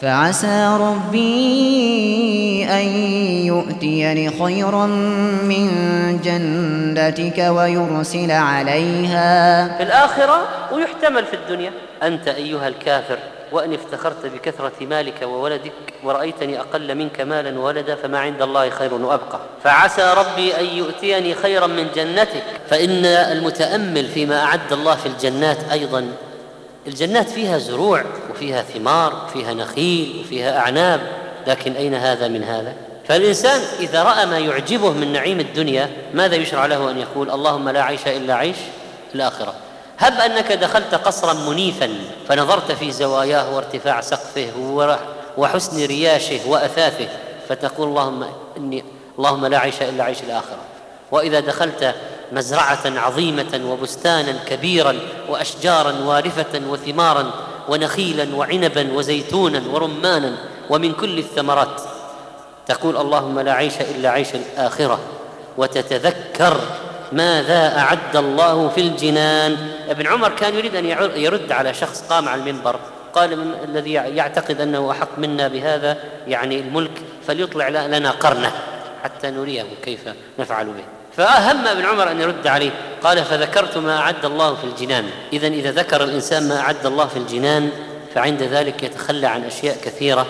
فعسى ربي أن يؤتيني خيرا من جنتك ويرسل عليها. في الآخرة ويحتمل في الدنيا. أنت أيها الكافر وأن افتخرت بكثرة مالك وولدك ورأيتني أقل منك مالا وولدا فما عند الله خير وأبقى. فعسى ربي أن يؤتيني خيرا من جنتك. فإن المتأمل فيما أعد الله في الجنات أيضا الجنات فيها زروع وفيها ثمار وفيها نخيل وفيها أعناب. لكن أين هذا من هذا؟ فالإنسان إذا رأى ما يعجبه من نعيم الدنيا ماذا يشرع له أن يقول؟ اللهم لا عيش إلا عيش الآخرة. هب أنك دخلت قصرا منيفا فنظرت في زواياه وارتفاع سقفه وحسن رياشه وأثاثه فتقول اللهم إني اللهم لا عيش إلا عيش الآخرة. وإذا دخلت مزرعة عظيمة وبستانا كبيرا وأشجارا وارفة وثمارا ونخيلا وعنبا وزيتونا ورمانا ومن كل الثمرات. تقول اللهم لا عيش إلا عيش الآخرة وتتذكر ماذا أعد الله في الجنان. ابن عمر كان يريد أن يرد على شخص قام على المنبر قال من الذي يعتقد أنه أحق منا بهذا يعني الملك فليطلع لنا قرنه حتى نريه كيف نفعل به. فأهم ابن عمر أن يرد عليه قال فذكرت ما أعد الله في الجنان. إذا إذا ذكر الإنسان ما أعد الله في الجنان فعند ذلك يتخلى عن أشياء كثيرة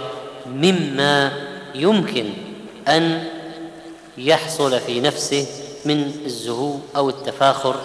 مما يمكن أن يحصل في نفسه من الزهو أو التفاخر